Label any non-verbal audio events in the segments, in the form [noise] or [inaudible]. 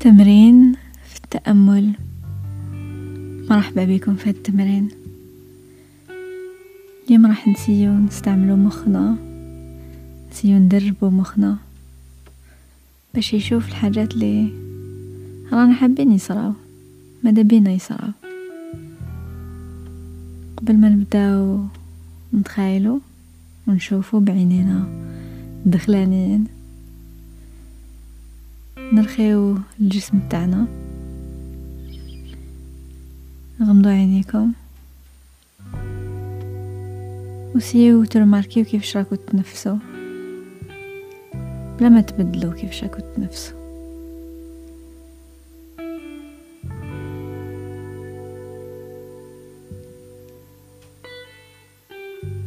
تمرين في التأمل. مرحبا بكم في التمرين. اليوم راح نسيو نستعملو مخنا نسيو ندربو مخنا باش يشوف الحاجات اللي رانا حابين يصراو ماذا بينا يصراو. قبل ما نبداو نتخيلو ونشوفو بعينينا دخلانين. نرخيو الجسم تاعنا. غمضو عينيكم. وسيو ترماركيو كيفاش راكو تنفسو. بلا ما تبدلو كيفاش راكو تنفسو.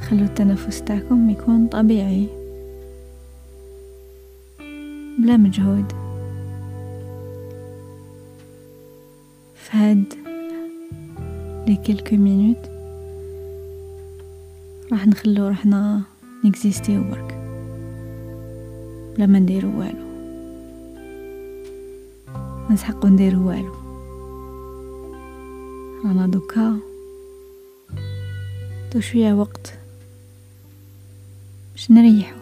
خلو التنفس تاعكم يكون طبيعي. بلا مجهود. فهاد les quelques minutes. راح نخلو روحنا نكزيستيو برك بلا ما نديرو والو. نسحقو نديرو والو. رانا دوكا. تو شوية وقت. باش نريحو.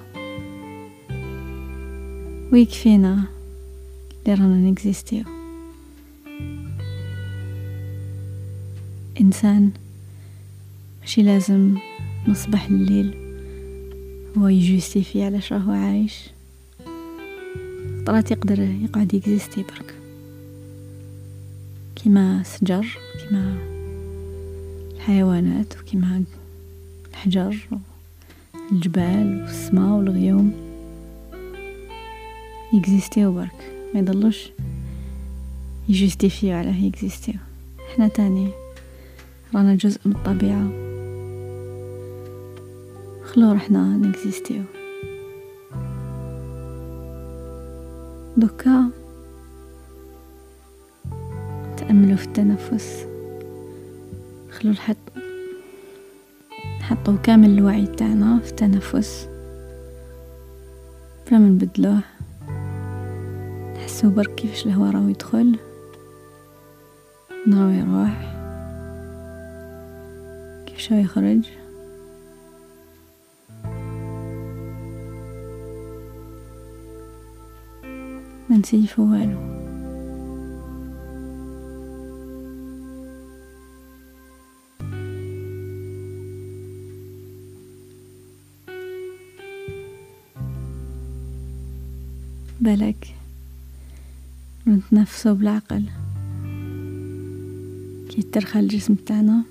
ويكفينا اللي رانا نكزيستيو. إنسان. ماشي لازم من الصباح لليل هو يجوستيفي علاش راهو عايش. خطرات يقدر يقعد يكزيستي برك. كيما الشجر كيما الحيوانات وكيما الحجر الجبال والسماء والغيوم. يكزيستيو برك. ما يضلوش يجوستيفيو علاه يكزيستيو. إحنا تاني. رانا جزء من الطبيعة. خلو روحنا نكزيستيو. دوكا. تأملوا في التنفس. خلو الحط نحطو كامل الوعي تاعنا في التنفس. بلا ما نبدلوه. نحسو برك كيفاش الهوا راهو يدخل. راهو يروح شو يخرج؟ ما نسيفو والو بالك نتنفسو بالعقل. كي ترخى الجسم تاعنا.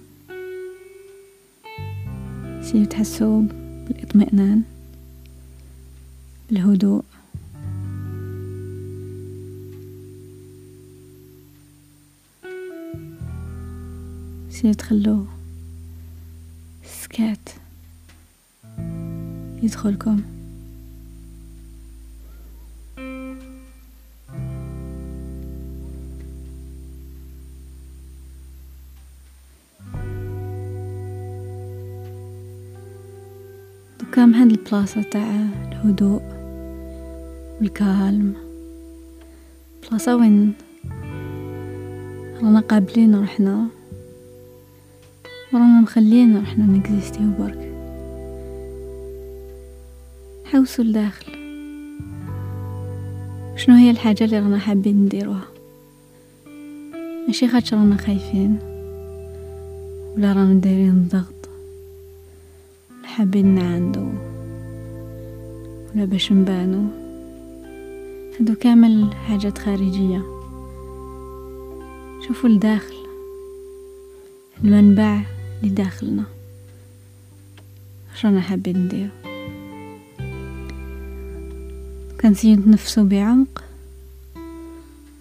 سيو تحسوا بالاطمئنان بالهدوء. سيو تخلو السكات يدخلكم. كام هاد البلاصة تاع الهدوء والكالم؟ بلاصة وين؟ رانا قابلين روحنا. ورانا مخلين روحنا نكزيستيو برك. حوسوا لداخل شنو هي الحاجة اللي رانا حابين نديروها؟ ماشي خاطر رانا خايفين. ولا رانا دايرين الضغط حابين نعاندو ولا باش نبانو. هادو كامل حاجات خارجية. شوفوا الداخل المنبع لداخلنا. رانا حابين نديرو؟ كنسيو نتنفسو بعمق.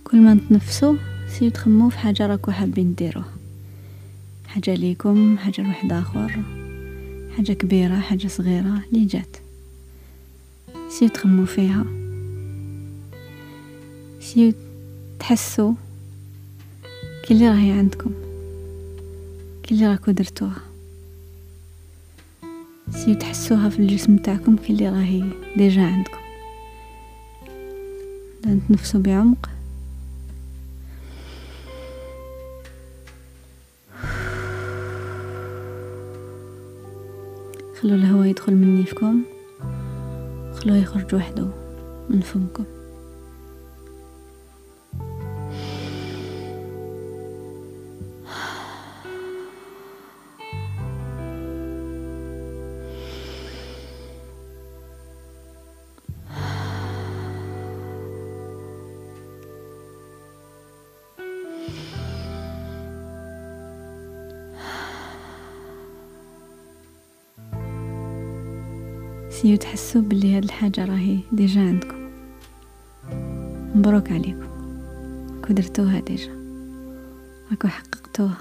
كل ما نتنفسو سيو تخمو في حاجة راكو حابين ديروها حاجة ليكم حاجة لواحد آخر. حاجة كبيرة حاجة صغيرة لي جات. سيو تخمو فيها. سيو تحسو اللي راهي عندكم اللي راكو درتوها. سيو تحسوها في الجسم تاعكم اللي راهي ديجا عندكم. نتنفسو بعمق. خلوا الهواء يدخل من نيفكم خلوه يخرج وحده من فمكم. سيو تحسوا بلي هاد الحاجة راهي déjà عندكم. مبروك عليكم. قدرتوها déjà. راكو حققتوها.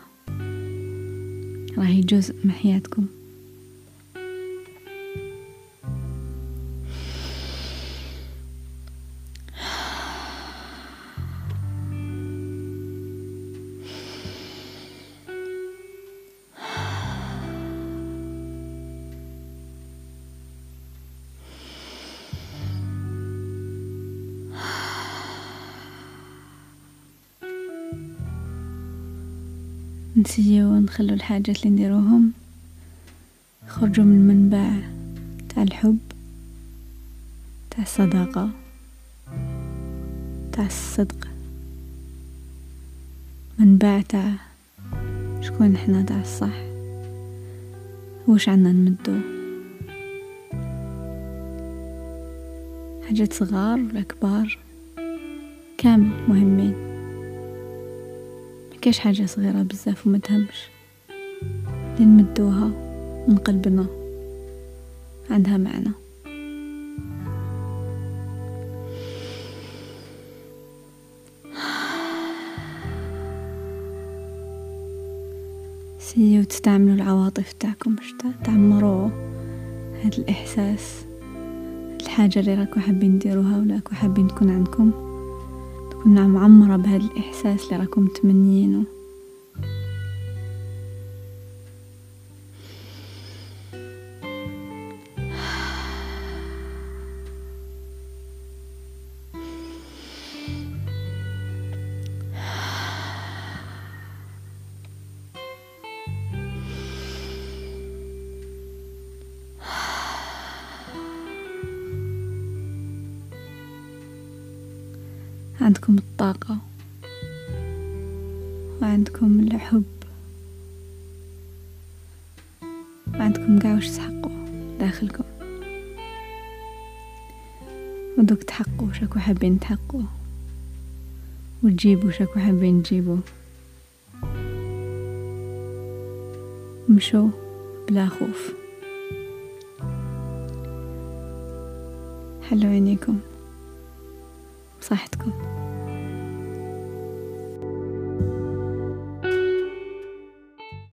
راهي جزء من حياتكم. نسيو نخلو الحاجات اللي نديروهم. يخرجوا من منبع تاع الحب تاع الصداقة تاع الصدق. منبع تاع شكون إحنا تاع الصح. واش عنا نمدو؟ حاجات صغار ولا كبار؟ كامل مهمين. كاش حاجة صغيرة بزاف وما تهمش. لنمدوها من قلبنا عندها معنى. [sighs] سيو تستعملوا العواطف تاعكم باش تعمروا هاد الإحساس. الحاجة اللي راكو حابين ديروها ولا راكو حابين تكون عندكم. كنا معمرة بهذا الإحساس اللي راكم تمنيينه عندكم الطاقة. وعندكم الحب. وعندكم قاع وش تحقوا داخلكم. ودوك تحقوا شاكو حابين تحقوا وتجيبوا شاكو حابين تجيبوا. مشوا بلا خوف. حلو عينيكم صحتكم.